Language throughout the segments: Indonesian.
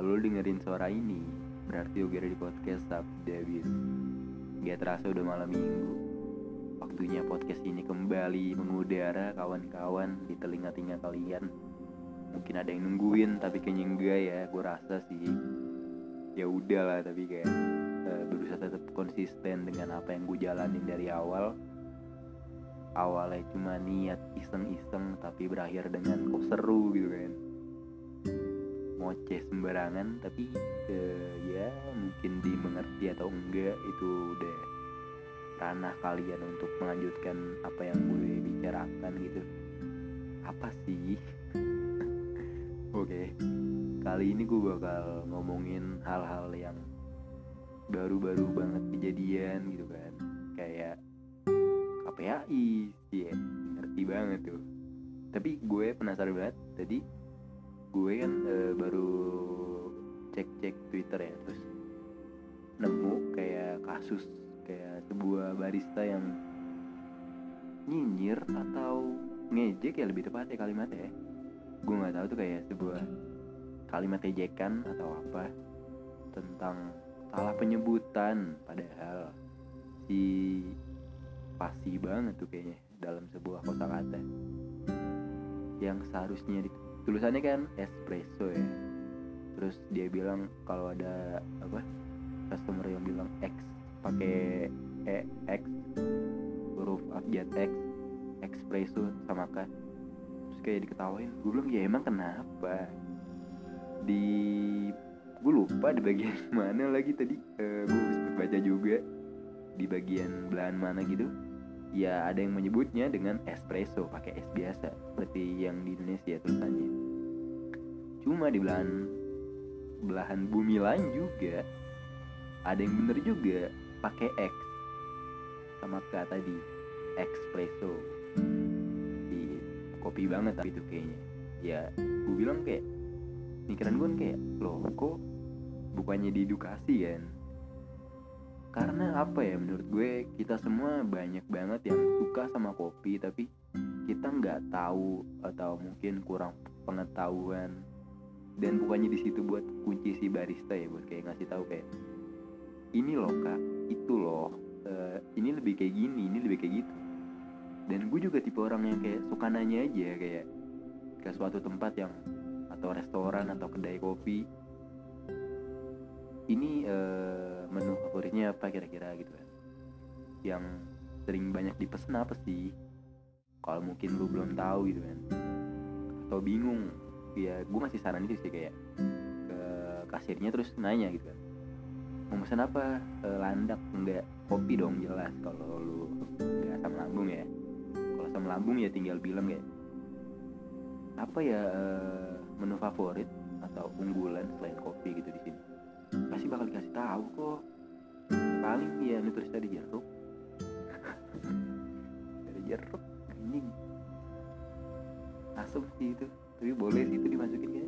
Lu dengerin suara ini, berarti Yogi di podcast Sabtu David. Gak terasa udah malam minggu. Waktunya podcast ini kembali mengudara kawan-kawan di telinga-telinga kalian. Mungkin ada yang nungguin, tapi kayaknya enggak ya. Gue rasa sih. Ya udahlah, tapi kayak uh, berusaha tetap konsisten dengan apa yang gue jalanin dari awal. Awalnya cuma niat iseng-iseng, tapi berakhir dengan kok seru gitu kan ngoceh sembarangan tapi uh, ya mungkin dimengerti atau enggak itu udah ranah kalian untuk melanjutkan apa yang gue bicarakan gitu. Apa sih? Oke okay. kali ini gue bakal ngomongin hal-hal yang baru-baru banget kejadian gitu kan. Kayak KPAI sih ya ngerti banget tuh. Tapi gue penasaran banget tadi gue kan uh, baru cek-cek Twitter ya terus nemu kayak kasus kayak sebuah barista yang nyinyir atau ngejek ya lebih tepatnya kalimatnya gue nggak tahu tuh kayak sebuah kalimat ejekan atau apa tentang salah penyebutan padahal si pasti banget tuh kayaknya dalam sebuah kosakata yang seharusnya tulisannya kan espresso ya. Terus dia bilang kalau ada apa customer yang bilang X pakai E X huruf abjad X espresso sama kan terus kayak diketawain gue bilang ya emang kenapa? Di gue lupa di bagian mana lagi tadi uh, gue sempat baca juga di bagian belahan mana gitu ya ada yang menyebutnya dengan espresso pakai es biasa seperti yang di Indonesia tulisannya. Cuma di belahan belahan bumi lain juga ada yang bener juga pakai X. Sama kata tadi espresso. Di kopi banget tapi itu kayaknya. Ya gue bilang kayak pikiran gue kayak loh kok bukannya diedukasi kan karena apa ya menurut gue kita semua banyak banget yang suka sama kopi tapi kita nggak tahu atau mungkin kurang pengetahuan. Dan bukannya di situ buat kunci si barista ya buat kayak ngasih tahu kayak ini loh kak itu loh uh, ini lebih kayak gini ini lebih kayak gitu. Dan gue juga tipe orang yang kayak suka nanya aja kayak ke suatu tempat yang atau restoran atau kedai kopi ini uh, menu favoritnya apa kira-kira gitu kan? Yang sering banyak dipesan apa sih? Kalau mungkin lu belum tahu gitu kan. Atau bingung. Ya gue masih saran itu sih kayak ke kasirnya terus nanya gitu kan. Mau pesan apa? E, landak enggak. Kopi dong jelas. Kalau lu enggak asam lambung ya. Kalau asam lambung ya tinggal bilang kayak apa ya e, menu favorit atau unggulan selain kopi gitu di sini pasti bakal dikasih tahu kok. Paling ya nutrisi tadi jeruk. Dari jeruk anjing. Asem sih itu. Tapi boleh sih itu dimasukin ya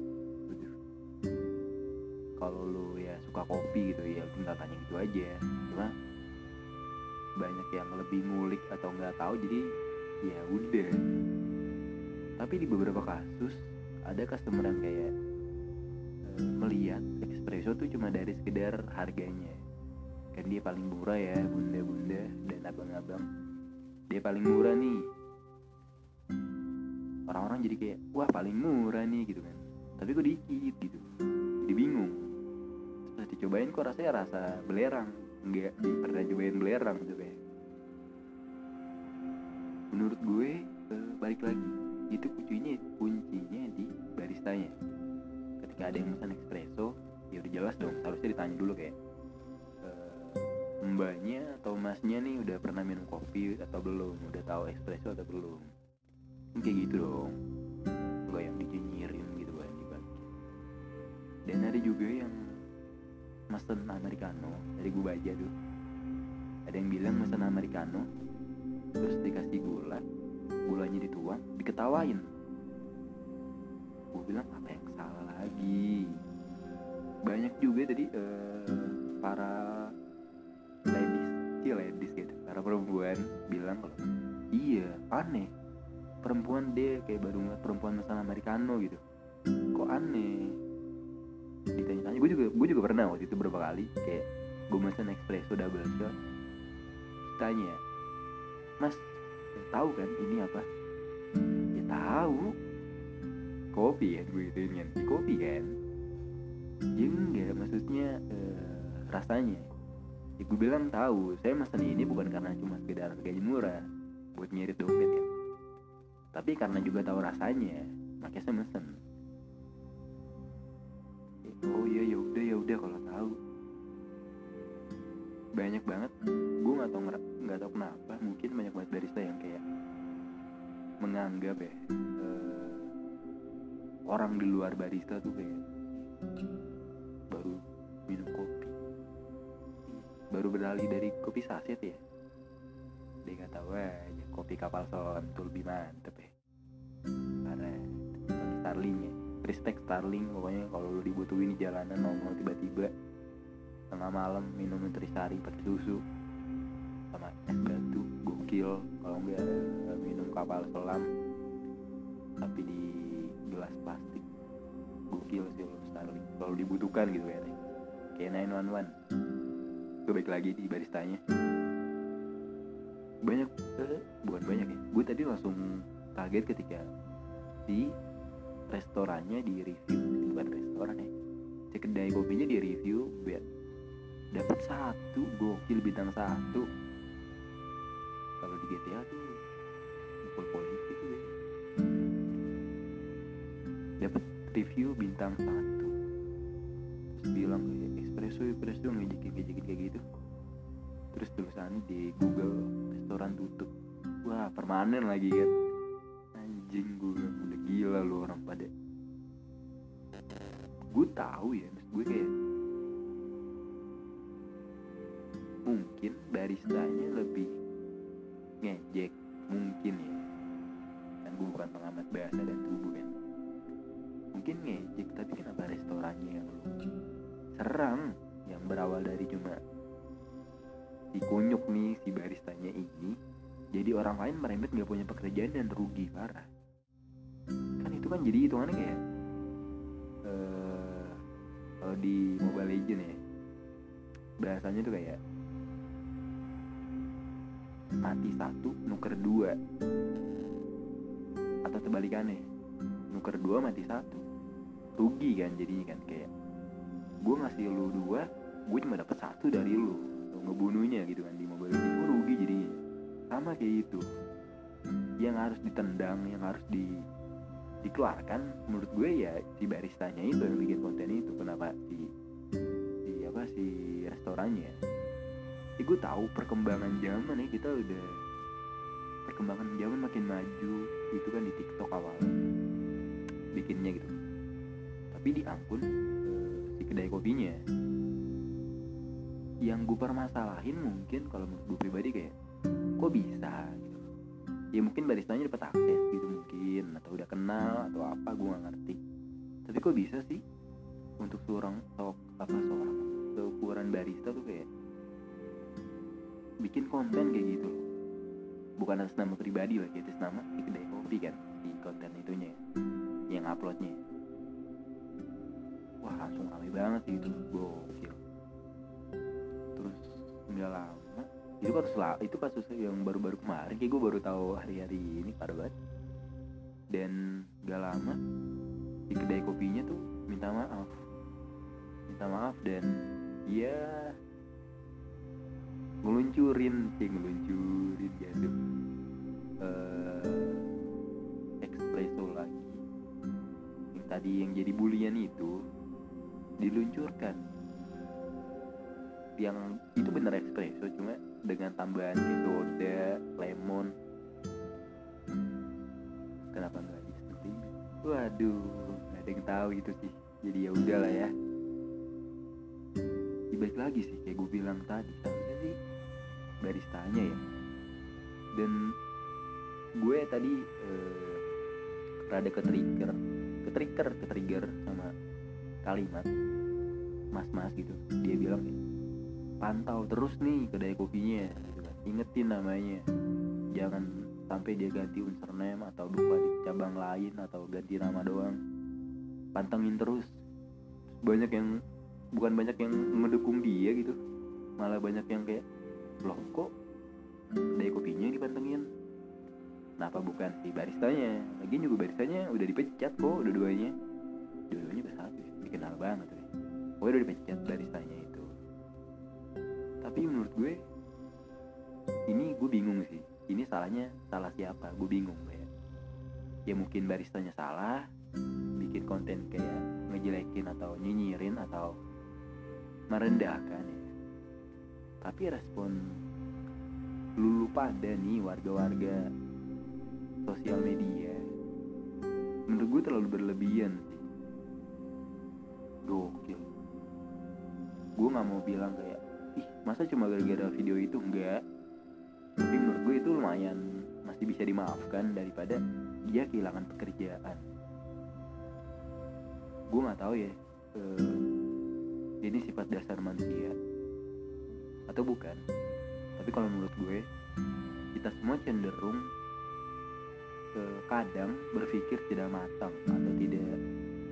kalau lu ya suka kopi gitu ya tinggal tanya gitu aja. Cuma banyak yang lebih ngulik atau nggak tahu jadi ya udah. Tapi di beberapa kasus ada customer yang kayak melihat espresso tuh cuma dari sekedar harganya. Kan dia paling murah ya bunda-bunda dan abang-abang. Dia paling murah nih. Orang-orang jadi kayak wah paling murah nih gitu kan. Tapi kok dikit gitu. Jadi bingung. Terus dicobain kok rasanya rasa belerang. Enggak pernah cobain belerang gitu kayak. Menurut gue eh, balik lagi. Itu kuncinya kuncinya di baristanya. Ketika ada yang pesan espresso ya udah jelas dong harusnya ditanya dulu kayak eh, mbaknya atau masnya nih udah pernah minum kopi atau belum? Udah tahu espresso atau belum? Kayak gitu dong. Nggak yang dicinyirin gitu kan dan ada juga yang mesen americano dari gue baca tuh. Ada yang bilang mesen americano terus dikasih gula gulanya dituang diketawain. Gue bilang apa yang salah lagi banyak juga tadi uh, para ladies sih ladies gitu para perempuan bilang kalau iya aneh perempuan dia kayak baru ngeliat perempuan pesan americano gitu. Kok aneh? Ditanya-tanya gue juga gue juga pernah waktu itu beberapa kali kayak gue mesen espresso double shot tanya mas tahu kan ini apa? Ya tahu. Kopi kan gue gituin kan di kopi kan ya enggak maksudnya eh, rasanya. Ya gue bilang tahu saya mesen ini bukan karena cuma sekedar harganya murah buat nyirit dompet ya. Tapi karena juga tahu rasanya makanya saya mesen. Oh iya ya udah ya udah kalau tahu. Banyak banget. Gue nggak tahu nggak tahu kenapa mungkin banyak banget barista yang kayak menganggap ya uh, orang di luar barista tuh kayak baru minum kopi. Baru beralih dari kopi saset ya. Dia kata wah ya, kopi kapal selam tuh lebih mantep ya. Karena Starling ya. Respect Starling pokoknya kalau lu dibutuhin di jalanan nongol tiba-tiba tengah malam minum nutrisari pakai susu sama es batu gokil. Kalau enggak minum kapal selam tapi di gelas plastik gokil sih lo Starling. Kalau dibutuhkan gitu ya kayak 911 gue baik lagi di baristanya. Banyak eh, bukan banyak ya. Gue tadi langsung kaget ketika di restorannya di review. Bukan restoran ya. Si kedai kopinya di review biar dapat satu. Gokil bintang satu. Kalau di GTA tuh tuh ya dapat review bintang satu. Terus bilang kayak espresso espresso ngejekin ngejekin kayak gitu. Terus tulisannya di Google restoran tutup. Wah permanen lagi kan? Anjing gue udah gila lu orang pada. Gue tahu ya maksud gue kayak mungkin baristanya lebih ngejek mungkin ya. Kan gue bukan pengamat bahasa dan tubuh kan mungkin ngejek tapi kenapa restorannya yang serang yang berawal dari cuma si kunyuk nih si baristanya ini jadi orang lain merembet nggak punya pekerjaan dan rugi parah. Kan itu kan jadi hitungannya kayak uh, kalau di Mobile Legend ya bahasanya tuh kayak mati satu nuker dua. Atau kebalikannya nuker dua mati satu rugi kan jadi kan kayak gue ngasih lu dua gue cuma dapat satu dari lu ngebunuhnya gitu kan di Mobile Legends. Gue rugi jadi sama kayak itu yang harus ditendang yang harus di dikeluarkan menurut gue ya si baristanya itu yang bikin konten itu kenapa si si apa si restorannya. Ya gue tahu perkembangan zaman ya kita udah perkembangan zaman makin maju itu kan di TikTok awal bikinnya gitu tapi di akun eh, si kedai kopinya. Yang gue permasalahin mungkin kalau menurut gue pribadi kayak kok bisa gitu? Ya mungkin baristanya dapat akses gitu mungkin atau udah kenal atau apa gue gak ngerti. Tapi kok bisa sih untuk seorang sok apa seorang seukuran barista tuh kayak bikin konten kayak gitu? Bukan atas nama pribadi lagi atas nama si kedai kopi kan di konten itunya yang uploadnya langsung rame banget sih itu gokil. Terus nggak lama itu kasus lah itu kasus yang baru-baru kemarin kayak gue baru tahu hari-hari ini pada banget. Dan gak lama di kedai kopinya tuh minta maaf. Minta maaf dan ya ngeluncurin sih ngeluncurin gitu uh, espresso lagi. Yang tadi yang jadi bulian itu diluncurkan. Yang itu bener espresso cuma dengan tambahan soda lemon. Kenapa nggak ini? Waduh nggak ada yang tahu itu sih. Jadi ya udahlah ya. Baik lagi sih kayak gue bilang tadi seharusnya sih baristanya ya. Dan gue tadi eh, rada ke trigger ke trigger ke trigger sama kalimat mas-mas gitu. Dia bilang nih pantau terus nih kedai kopinya. Ingetin namanya. Jangan sampai dia ganti username atau buka di cabang lain atau ganti nama doang. Pantengin terus. Banyak yang bukan banyak yang mendukung dia gitu. Malah banyak yang kayak loh kok dari kopinya dipantengin? Kenapa bukan si baristanya? Lagi juga baristanya udah dipecat kok dua-duanya. Dua-duanya bersatu dikenal banget pokoknya udah dipecat baristanya itu. Tapi menurut gue ini gue bingung sih. Ini salahnya salah siapa? Gue bingung kayak ya mungkin baristanya salah bikin konten kayak ngejelekin atau nyinyirin atau merendahkan ya. Tapi respon lulu pada nih warga-warga sosial media menurut gue terlalu berlebihan sih. Gokil gue nggak mau bilang kayak ih masa cuma gara-gara video itu? Enggak tapi menurut gue itu lumayan masih bisa dimaafkan daripada dia kehilangan pekerjaan. Gue nggak tahu ya eh, ini sifat dasar manusia atau bukan. Tapi kalau menurut gue kita semua cenderung eh, kadang berpikir tidak matang atau tidak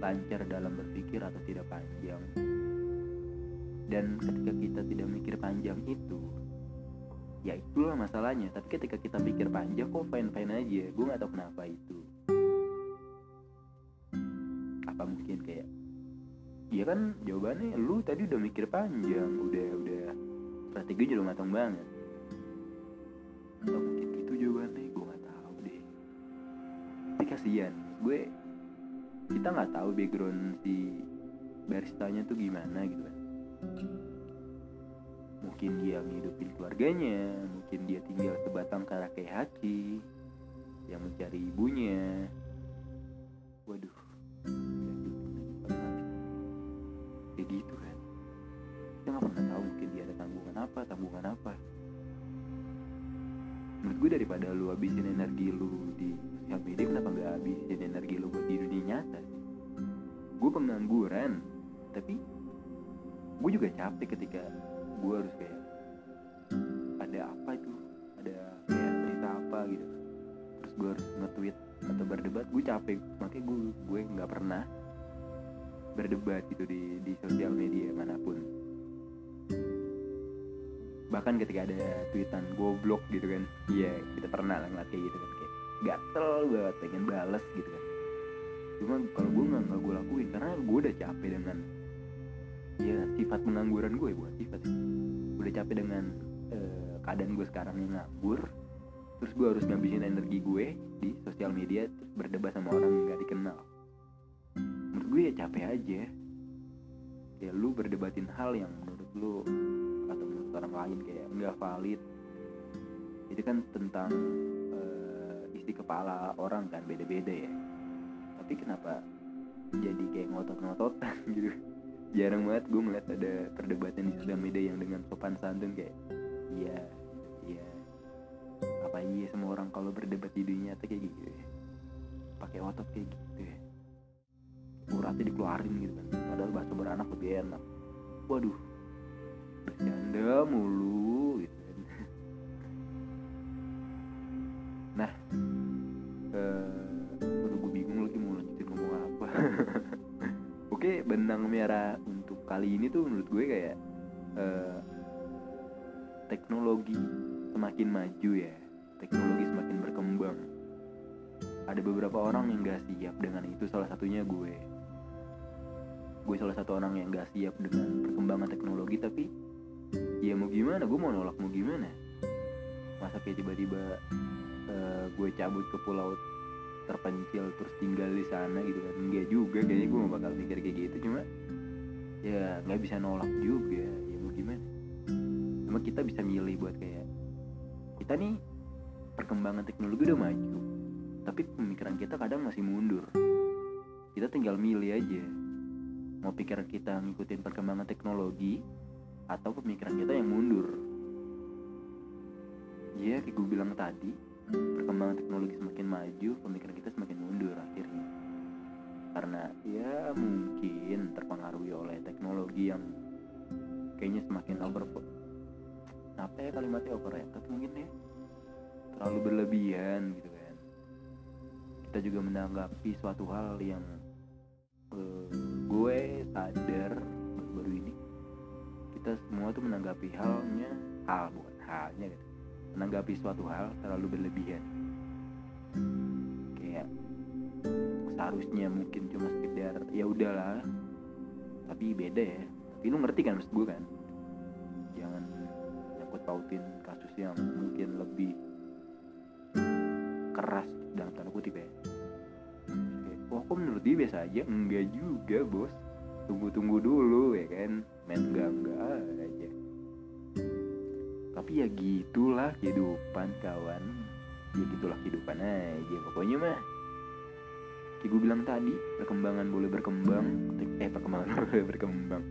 lancar dalam berpikir atau tidak panjang dan ketika kita tidak mikir panjang itu ya itulah masalahnya. Tapi ketika kita pikir panjang kok fine fine aja? Gue nggak tahu kenapa itu. Apa mungkin kayak Iya kan jawabannya lu tadi udah mikir panjang udah udah strategi udah matang banget. Atau mungkin gitu jawabannya gue nggak tahu deh. Tapi kasihan gue kita nggak tahu background si baristanya tuh gimana gitu kan mungkin dia ngidupin keluarganya mungkin dia tinggal sebatang kara kayak haki yang mencari ibunya. Waduh kayak gitu kan. Kita nggak pernah tahu mungkin dia ada tanggungan apa tanggungan apa. Menurut gue daripada lu habisin energi lu di sosial media kenapa nggak habisin energi lu buat di dunia nyata? Gue pengangguran tapi gue juga capek ketika gue harus kayak ada apa itu? Ada kayak cerita apa? gitu. Terus gue harus nge-tweet atau berdebat gue capek. Makanya gue gue nggak pernah berdebat gitu di di sosial media mana pun. Bahkan ketika ada tweetan goblok gitu kan iya kita pernah lah ngeliat kayak gitu kan kayak gatel banget pengen bales gitu kan. Cuma kalau gue nggak nggak gue lakuin karena gue udah capek dengan ya sifat pengangguran gue bukan sifat udah capek dengan eh, keadaan gue sekarang yang nganggur terus gue harus ngabisin energi gue di sosial media terus berdebat sama orang yang gak dikenal. Menurut gue ya capek aja. Ya lu berdebatin hal yang menurut lu atau menurut orang lain kayak nggak valid. Itu kan tentang eh, isi kepala orang kan beda-beda ya. Tapi kenapa jadi kayak ngotot-ngototan gitu jarang banget gue ngeliat ada perdebatan di sosial media yang dengan sopan santun kayak iya iya apa iya semua orang kalau berdebat di dunia nyata kayak gitu ya. Pakai otot kayak gitu ya. Uratnya dikeluarin gitu kan. Padahal bahasa beranak lebih enak. Waduh bercanda mulu tuh menurut gue kayak eh, teknologi semakin maju ya. Teknologi semakin berkembang. Ada beberapa orang yang gak siap dengan itu. Salah satunya gue. Gue salah satu orang yang gak siap dengan perkembangan teknologi tapi ya mau gimana? Gue mau nolak mau gimana? Masa kayak tiba-tiba eh, gue cabut ke pulau terpencil terus tinggal di sana gitu kan? Enggak juga kayaknya gue gak bakal mikir kayak gitu. Cuma ya nggak bisa nolak juga. Ya mau gimana? Cuma kita bisa milih buat kayak kita nih perkembangan teknologi udah maju tapi pemikiran kita kadang masih mundur. Kita tinggal milih aja. Mau pikiran kita ngikutin perkembangan teknologi atau pemikiran kita yang mundur. Ya kayak gue bilang tadi perkembangan teknologi semakin maju pemikiran kita semakin mundur akhirnya karena ya mungkin terpengaruhi oleh teknologi yang kayaknya semakin over apa ya kalimatnya overrated mungkin ya terlalu berlebihan gitu kan. Kita juga menanggapi suatu hal yang eh, gue sadar kita semua tuh menanggapi halnya hal bukan halnya gitu. Menanggapi suatu hal terlalu berlebihan seharusnya mungkin cuma sekedar ya udahlah. Tapi beda ya. Tapi lu ngerti kan maksud gue kan? Jangan nyangkut pautin kasus yang mungkin lebih keras dalam tanda kutip ya. Wah kok menurut dia biasa aja? Enggak juga bos. Tunggu-tunggu dulu ya kan? Main enggak enggak aja. Tapi ya gitulah kehidupan kawan. Ya gitulah kehidupan aja pokoknya mah kayak gue bilang tadi perkembangan boleh berkembang eh perkembangan boleh berkembang.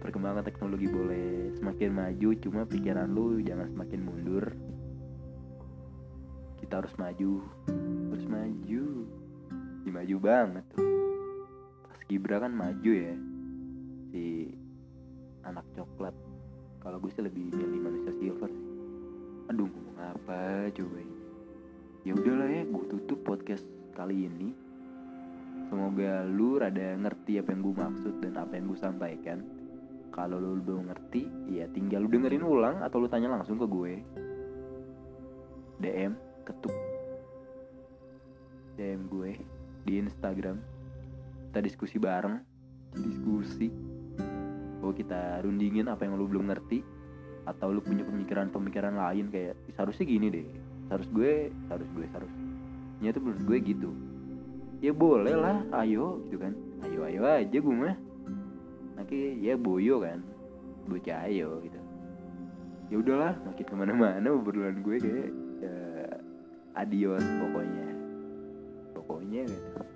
Perkembangan teknologi boleh semakin maju cuma pikiran lu jangan semakin mundur. Kita harus maju harus maju. Ya, maju banget tuh. Pas Gibra kan maju ya si anak coklat. Kalau gue sih lebih milih manusia silver aduh ngomong apa coba ini? Ya udahlah ya gue tutup podcast kali ini semoga lu rada ngerti apa yang gue maksud dan apa yang gue sampaikan. Kalau lu belum ngerti ya tinggal lu dengerin ulang atau lu tanya langsung ke gue. DM ketuk. DM gue di Instagram. Kita diskusi bareng diskusi. Bahwa kita rundingin apa yang lu belum ngerti atau lu punya pemikiran-pemikiran lain kayak "Ih, seharusnya gini deh. Harus gue harus gue harusnya tuh menurut gue gitu ya boleh lah ayo gitu kan. Ayo ayo aja gue mah. Nanti ya boyo kan bocah ayo gitu. Ya udahlah makin ke mana-mana obrolan gue kayak ya, adios pokoknya. Pokoknya gitu